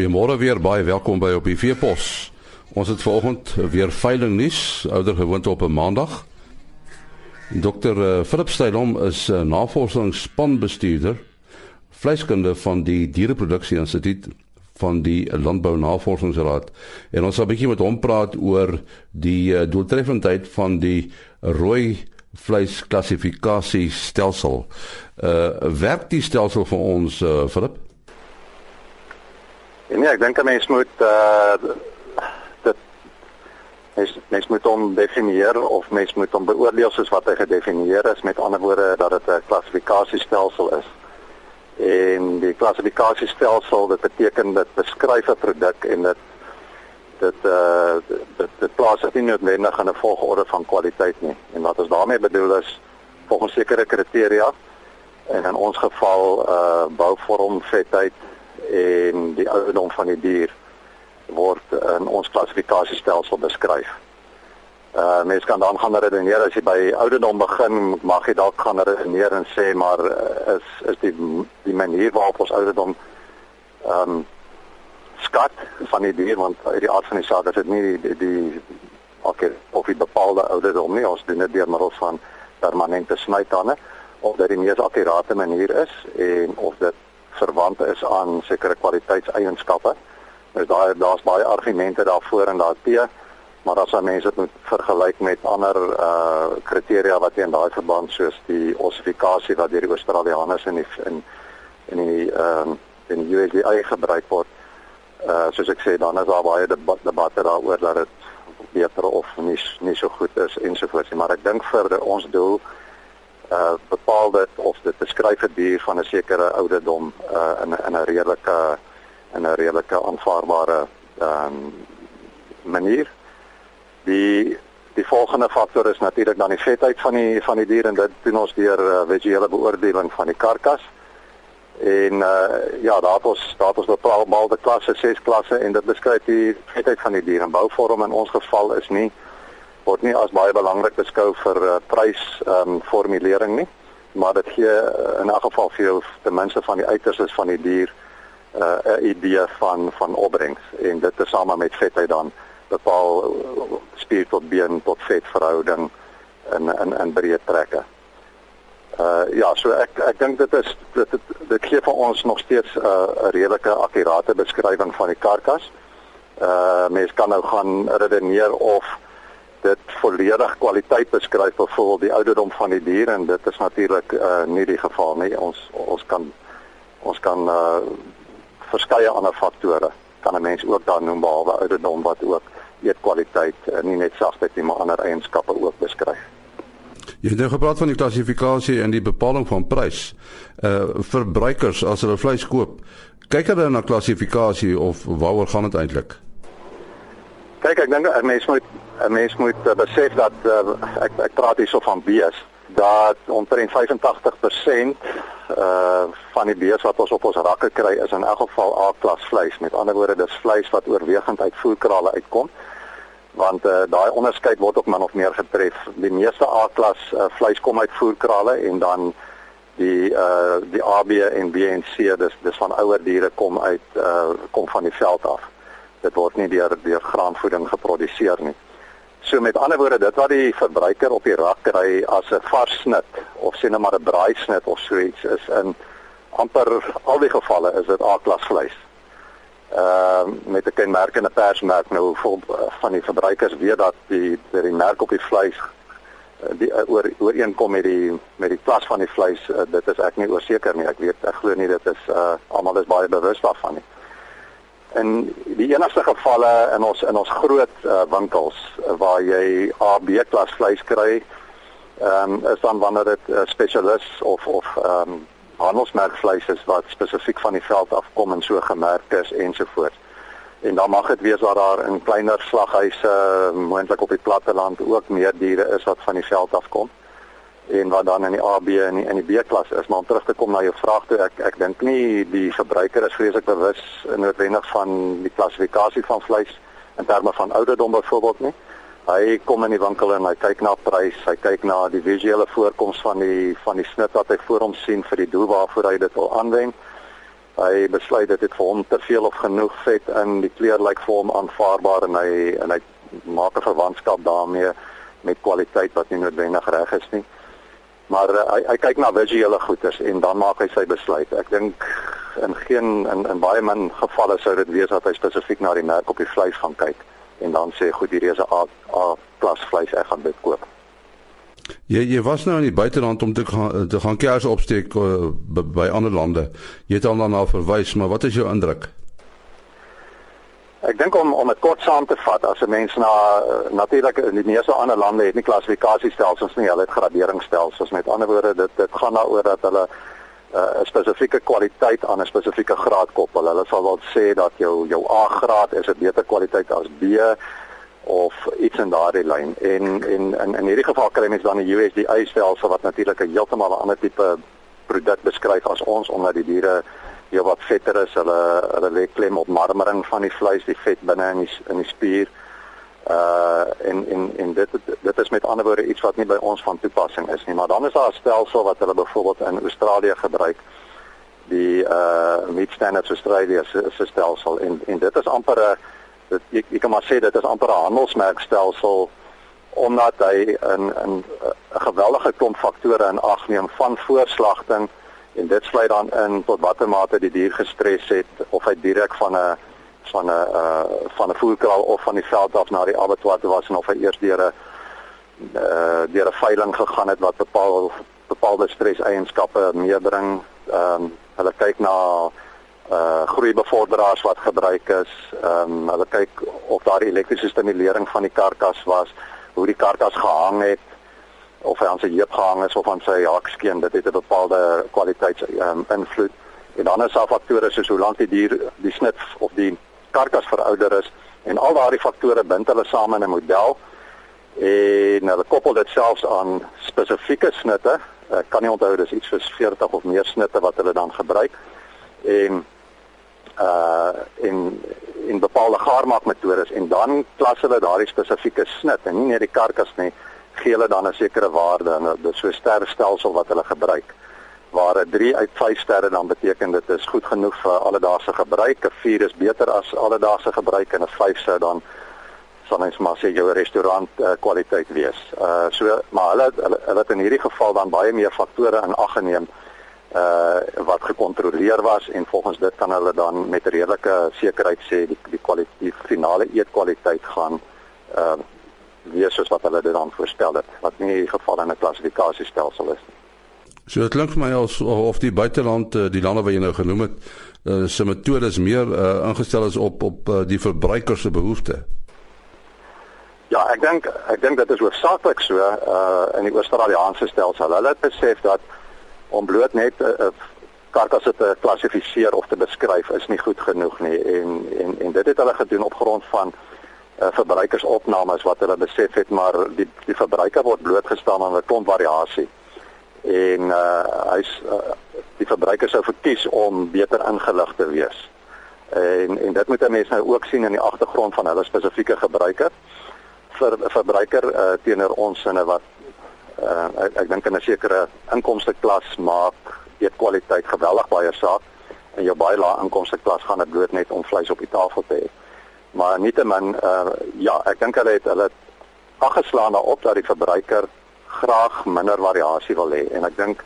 Goeiemôre weer, baie welkom by op die Veepos. Ons het vanoggend weer veiling nuus, ouer gewoonte op 'n Maandag. Dr. Eh, Philip Stylom is 'n navorsingsspanbestuurder vleiskunde van die Diereproduksie Instituut van die Landbou Navorsingsraad. En ons sal 'n bietjie met hom praat oor die uh, doeltreffendheid van die rooi vleisklassifikasiestelsel. Uh werk die stelsel vir ons uh, Philip? En nee, ek dink 'n mens moet uh dit mens, mens moet hom definieer of mens moet hom beoordeel soos wat hy gedefinieer is met ander woorde dat dit 'n klassifikasiestelsel is. En die klassifikasiestelsel dit beteken dit beskryf 'n produk en dit dit uh dit, dit plaas dit nie noodwendig in 'n volgorde van kwaliteit nie. En wat ons daarmee bedoel is volgens sekere kriteria en in ons geval uh bouvorm, vetheid en die ouderdom van die dier word in ons klassifikasiestelsel beskryf. Uh mens kan dan gaan redeneer as jy by ouderdom begin, mag jy dalk gaan redeneer en sê maar uh, is is die die manier waarop ons ouderdom ehm um, skat van die dier want uit die aard van die saak is dit nie die die, die okay of die bepaalde ouderdom nie, ons doen dit deur middel van permanente snytande of dit die mees akkurate manier is en of dit verwant is aan sekere kwaliteitseienskappe. Dus daar daar's baie argumente daarvoor en daarteë, maar as jy mense dit moet vergelyk met ander uh kriteria wat in daai verband soos die ossifikasie wat deur die Australiërs in in in die ehm in die USDA gebruik word. Uh soos ek sê dan is daar baie debat, debatte daaroor dat dit beter of nie nie so goed is ensovoorts, maar ek dink vir ons doel uh bepaal dit of dit beskryf 'n dier van 'n sekere ouderdom uh in in 'n redelike in 'n redelike aanvaarbare ehm um, manier. Die die volgende faktor is natuurlik dan die vetheid van die van die dier en dit doen ons deur uh, visuele beoordeling van die karkas. En uh ja, daar het ons daar het ons bepaalde klasse, ses klasse en dit beskryf die vetheid van die dier en bouvorm in ons geval is nie word nie as baie belangrik beskou vir uh, prys ehm um, formulering nie, maar dit gee uh, in elk geval vir jou ten minste van die uiterstes van die dier uh, 'n uh, idee van van opbrengs en dit is same met vetheid dan bepaal spier tot been tot vet verhouding in in in breë trekke. Uh ja, so ek ek dink dit is dit dit, dit gee vir ons nog steeds 'n uh, redelike akkurate beskrywing van die karkas. Uh mens kan nou gaan redeneer of dit volledig kwaliteit beskryf byvoorbeeld die ouderdom van die dier en dit is natuurlik uh, nie die geval nie ons ons kan ons kan uh, verskeie ander faktore kan 'n mens ook daar noem behalwe ouderdom wat ook eetkwaliteit uh, nie net sagtheid nie maar ander eienskappe ook beskryf Jy het nou gepraat van die klassifikasie en die bepaling van prys. Uh verbruikers as hulle vleis koop, kyk hulle na klassifikasie of waaroor gaan dit eintlik? Kyk, ek dink 'n mens moet 'n mens moet uh, besef dat uh, ek ek praat hierso van bees dat omtrent 85% uh van die bees wat ons op ons rakke kry is in elk geval A-klas vleis. Met ander woorde, dis vleis wat oorwegend uit voerkrale uitkom. Want uh daai onderskeid word ook min of meer getref. Die meeste A-klas uh, vleis kom uit voerkrale en dan die uh die AB en B en C dis dis van ouer diere kom uit uh kom van die veld af dit word nie deur deur graanvoeding geproduseer nie. So met ander woorde, dit wat die verbruiker op die rak kry as 'n vars snit of sê net maar 'n braai snit of so iets is in amper al die gevalle is dit A-klas vleis. Ehm uh, met 'n kenmerkende persmerk nou vol van die verbruikers weet dat die die, die merk op die vleis eh, die uh, oor ooreenkom met die met die klas van die vleis uh, dit is ek nie oorseker nie ek weet ek glo nie dit is uh, almal is baie bewus daarvan nie in die enigste gevalle in ons in ons groot uh, winkels uh, waar jy A B klas vleis kry ehm um, is dan wanneer dit 'n uh, spesialis of of ehm um, handelsmerk vleis is wat spesifiek van die veld afkom en so gemerk is ensovoorts. En dan mag dit wees dat daar in kleiner slaghuise moontlik op die platteland ook meer diere is wat van die veld afkom en wat dan in die AB en in die, die B klas is. Maar om terug te kom na jou vraag toe, ek ek dink nie die verbruiker is vreeslik bewus noodwendig van die klassifikasie van vleis in terme van ouderdom byvoorbeeld nie. Hy kom in die winkel en hy kyk na prys, hy kyk na die visuele voorkoms van die van die snit wat hy voor hom sien vir die doel waarvoor hy dit wil aanwend. Hy besluit dit het vir hom te veel of genoeg vet in die kleur lyk vir hom aanvaarbaar en hy en hy maak 'n verwantskap daarmee met kwaliteit wat nie noodwendig reg is nie. Maar uh, hy hy kyk na visuele goeders en dan maak hy sy besluit. Ek dink in geen in in baie min gevalle sou dit wees dat hy spesifiek na die merk op die vleis gaan kyk en dan sê goed hierdie is 'n A, A klas vleis ek gaan dit koop. Jy jy was nou in die buiteland om te gaan te gaan kers opsteek uh, by, by ander lande. Jy het al daarna verwys, maar wat is jou indruk? Ek dink om om dit kort saam te vat, as 'n mens na natuurlik in die meeste ander lande het nie klassifikasiestelsels nie, hulle het graderingsstelsels. Met ander woorde, dit dit gaan daaroor dat hulle uh, 'n spesifieke kwaliteit aan 'n spesifieke graad koppel. Hulle sal wel sê dat jou jou A graad is 'n beter kwaliteit as B of iets in daardie lyn. En en in in hierdie geval kry mens dan 'n USDA stelsel wat natuurlik 'n heeltemal 'n ander tipe produk beskryf as ons omdat die diere ja wat vetter is, hulle hulle lê klem op marmering van die vleis, die vet binne in die in die spier. Uh en en en dit dit is met ander woorde iets wat nie by ons van toepassing is nie, maar dan is daar 'n stelsel wat hulle byvoorbeeld in Australië gebruik. Die uh Meat Standards Australia se stelsel. En en dit is amper 'n dit ek, ek kan maar sê dit is amper 'n handelsmerkstelsel omdat hy 'n 'n 'n geweldige klomp faktore in ag neem van voorslagting en dit sluit dan in tot watter mate die dier gestres het of hy direk van 'n van 'n uh, van 'n voerkraal of van die veld af na die abattoir was en of hy eers deur 'n uh, deur 'n veiling gegaan het wat bepaal bepaalde stres eienskappe meebring. Ehm um, hulle kyk na uh groeibevorderaars wat gebruik is. Ehm um, hulle kyk of daar elektriese stimulering van die karkas was, hoe die karkas gehang het, of hy aan sy heup gehang is of aan sy hakskeen dit het 'n bepaalde kwaliteit um, invloed. En dan is daar faktore soos hoe lank die dier die snit of die karkas verouder is en al daardie faktore bind hulle saam in 'n model en hulle koppel dit selfs aan spesifieke snitte. Ek kan nie onthou dis iets soos 40 of meer snitte wat hulle dan gebruik en uh in in bepaalde gaarmaakmetodes en dan klas hulle daardie spesifieke snit en nie net die karkas nie gee hulle dan 'n sekere waarde en dit is so 'n sterrestelsel wat hulle gebruik. Waar 'n 3 uit 5 sterre dan beteken dit is goed genoeg vir alledaagse gebruik, 'n 4 is beter as alledaagse gebruik en 'n 5 sou dan sal mens maar sê jou restaurant uh, kwaliteit wees. Uh so maar hulle hulle, hulle het in hierdie geval dan baie meer faktore in ag geneem uh wat gekontroleer was en volgens dit kan hulle dan met redelike sekerheid sê die die kwaliteit finale eetkwaliteit gaan uh wees soos wat hulle dit dan voorstel het wat nie in geval in 'n klassifikasiestelsel is nie. So dit klink vir my als of die buiteland eh, die lande wat jy nou genoem het uh, se metodes meer uh, ingestel is op op uh, die verbruiker se behoeftes. Ja, ek dink ek dink dit is hoofsaaklik so uh in die Australiese stelsel. Hulle het besef dat om bloot net 'n uh, karkasse te klassifiseer of te beskryf is nie goed genoeg nie en en en dit het hulle gedoen op grond van uh, verbruikersopnames wat hulle besef het maar die die verbruiker word blootgestel aan 'n klomp variasie. En uh, hy's uh, die verbruiker sou verkies om beter ingelig te wees. En en dit moet 'n mens nou ook sien in die agtergrond van hulle spesifieke gebruiker. Vir verbruiker uh, teenoor ons sinne wat uh, ek, ek dink in 'n sekere inkomste klas maak eet kwaliteit geweldig baie saak. En jou baie lae inkomste klas gaan dit bloot net om vleis op die tafel te hê maar nietemin uh ja, ek dink hulle het hulle afgeslaan daarop dat die verbruiker graag minder variasie wil hê en ek dink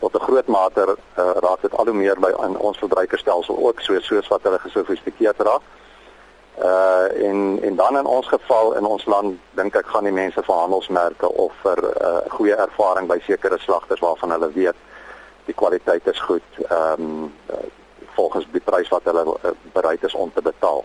tot 'n groot mate uh, raak dit al hoe meer by in ons verbruikerstelsel ook so soos wat hulle gesofistikeerd raak. Uh en en dan in ons geval in ons land dink ek gaan die mense vir handelsmerke of vir 'n uh, goeie ervaring by sekere slagters waarvan hulle weet die kwaliteit is goed ehm um, volgens die prys wat hulle bereid is om te betaal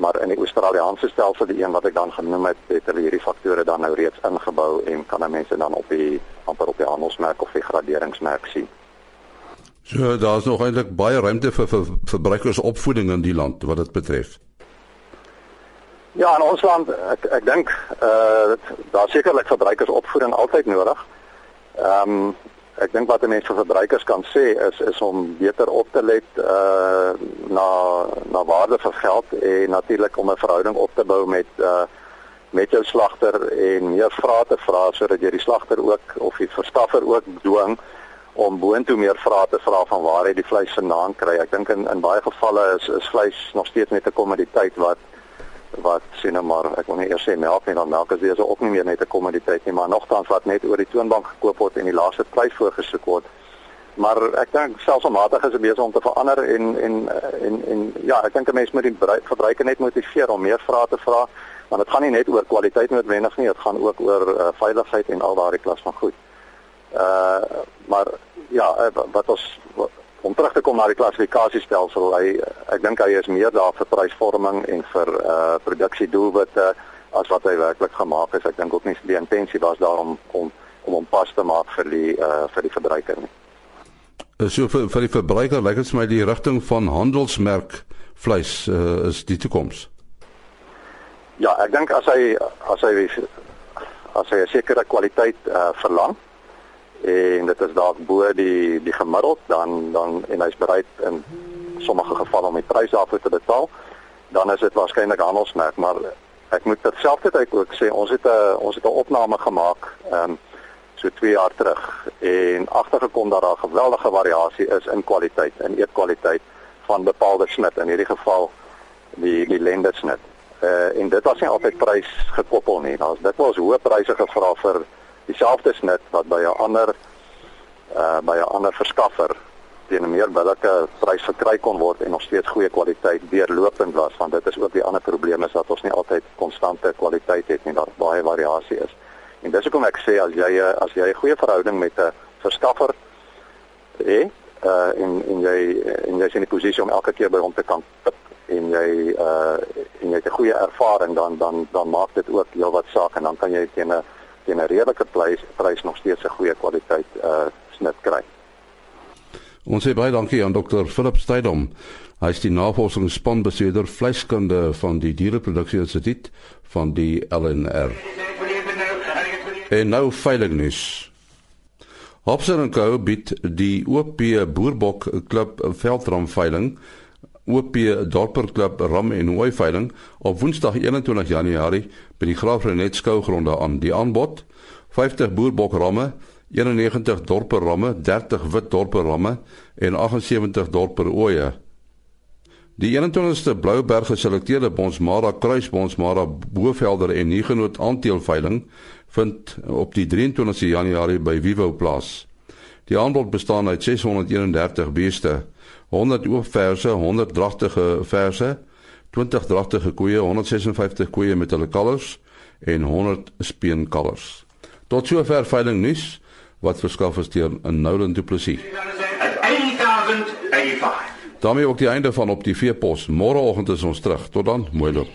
maar in die Australiese stelsel die een wat ek dan genoem het, het hulle hierdie faktore dan nou reeds ingebou en kan mense dan op die amper op die handelsmerk of die graderingsmerk sien. So daar's nog eintlik baie ruimte vir, vir verbruikersopvoeding in die land wat dit betref. Ja, in ons land ek ek dink eh uh, daar sekerlik verbruikersopvoeding altyd nodig. Ehm um, ek dink wat mense vir verbruikers kan sê is is om beter op te let uh na na waarde vir geld en natuurlik om 'n verhouding op te bou met uh met jou slagter en meer vrae te vra sodat jy die slagter ook of die verskaffer ook dwing om boontoe meer vrae te vra van waar hy die vleis vandaan kry. Ek dink in in baie gevalle is is vleis nog steeds net 'n kommoditeit wat wat sien nou maar ek wil nie eers sê melk nie, dan melk is weer so ook nie meer net 'n kommoditeit nie, maar nogtans wat net oor die toonbank gekoop word en die laaste prys voorgesit word. Maar ek dink selfsmatig is dit besig om te verander en en en en ja, ek dink 'n mens moet die verbruiker net motiveer om meer vrae te vra, want dit gaan nie net oor kwaliteit noodwendig nie, dit gaan ook oor uh, veiligheid en al daardie klas van goed. Uh maar ja, eh, wat ons om terug te kom na die klassifikasiestelsel, hy ek dink hy is meer daar vir prysvorming en vir uh produksiedoelwitte as wat hy werklik gemaak is. Ek dink ook nie die intensie was daar om om om hom pas te maak vir die uh vir die verbruiker nie. So vir vir die verbruiker lyk dit vir my die rigting van handelsmerk vleis uh, is die toekoms. Ja, ek dink as hy as hy as hy 'n sekere kwaliteit uh verlang en dit is dalk bo die die gemiddeld dan dan en hy's bereid in sommige gevalle om die prys daarvoor te betaal dan is dit waarskynlik handelsmerk maar ek moet terselfdertyd ook sê ons het 'n ons het 'n opname gemaak ehm um, so 2 jaar terug en agtergekom dat daar geweldige variasie is in kwaliteit en eetkwaliteit van bepaalde snit in hierdie geval die die lende snit. Uh en dit was nie altyd prys gekoppel nie. Daar's dit was hoë pryse gevra vir dieselfde snit wat by 'n ander uh by 'n ander verskaffer teen 'n meer billike prys verkry kon word en nog steeds goeie kwaliteit deurlopend was want dit is ook die ander probleem is dat ons nie altyd konstante kwaliteit het nie daar baie variasie is. En dis hoekom ek sê as jy as jy 'n goeie verhouding met 'n verskaffer het uh en en jy en jy is in die posisie om elke keer by hom te kan tip en jy uh en jy het 'n goeie ervaring dan dan dan maak dit ook heelwat saak en dan kan jy teen 'n teen 'n redelike prys prys nog steeds 'n goeie kwaliteit uh snit kry. Ons sê baie dankie aan Dr. Philip Steidom. Hy is die navorsingsspanbestuurder vleiskunde van die Diereproduksie Instituut van die LNR. En nou veilig nuus. Hobson & Co bied die OP Boerbok Klub veldram veiling OP Dorper Klub ram en hooi veiling op Woensdag 21 Januarie by die Graafrenet skougronde aan. Die aanbod: 50 boerbok ramme, 91 dorper ramme, 30 wit dorper ramme en 78 dorper ooe. Die 21ste Blouberg geselekteerde Bonsmara kruisbonsmara Bovelder en Nigenoot aanteelveiling vind op die 23ste Januarie by Vivo plaas. Die aanbod bestaan uit 631 beeste. 100 oop verse, 100 dragtige verse, 20 dragtige koeie, 156 koeie met hulle kalvers en 100 speenkalvers. Tot sover veiling nuus wat verskaf is deur 'n Nolan Du Plessis. daarmee ook die einde van op die veepos. Môreoggend is ons terug. Tot dan, mooi loop.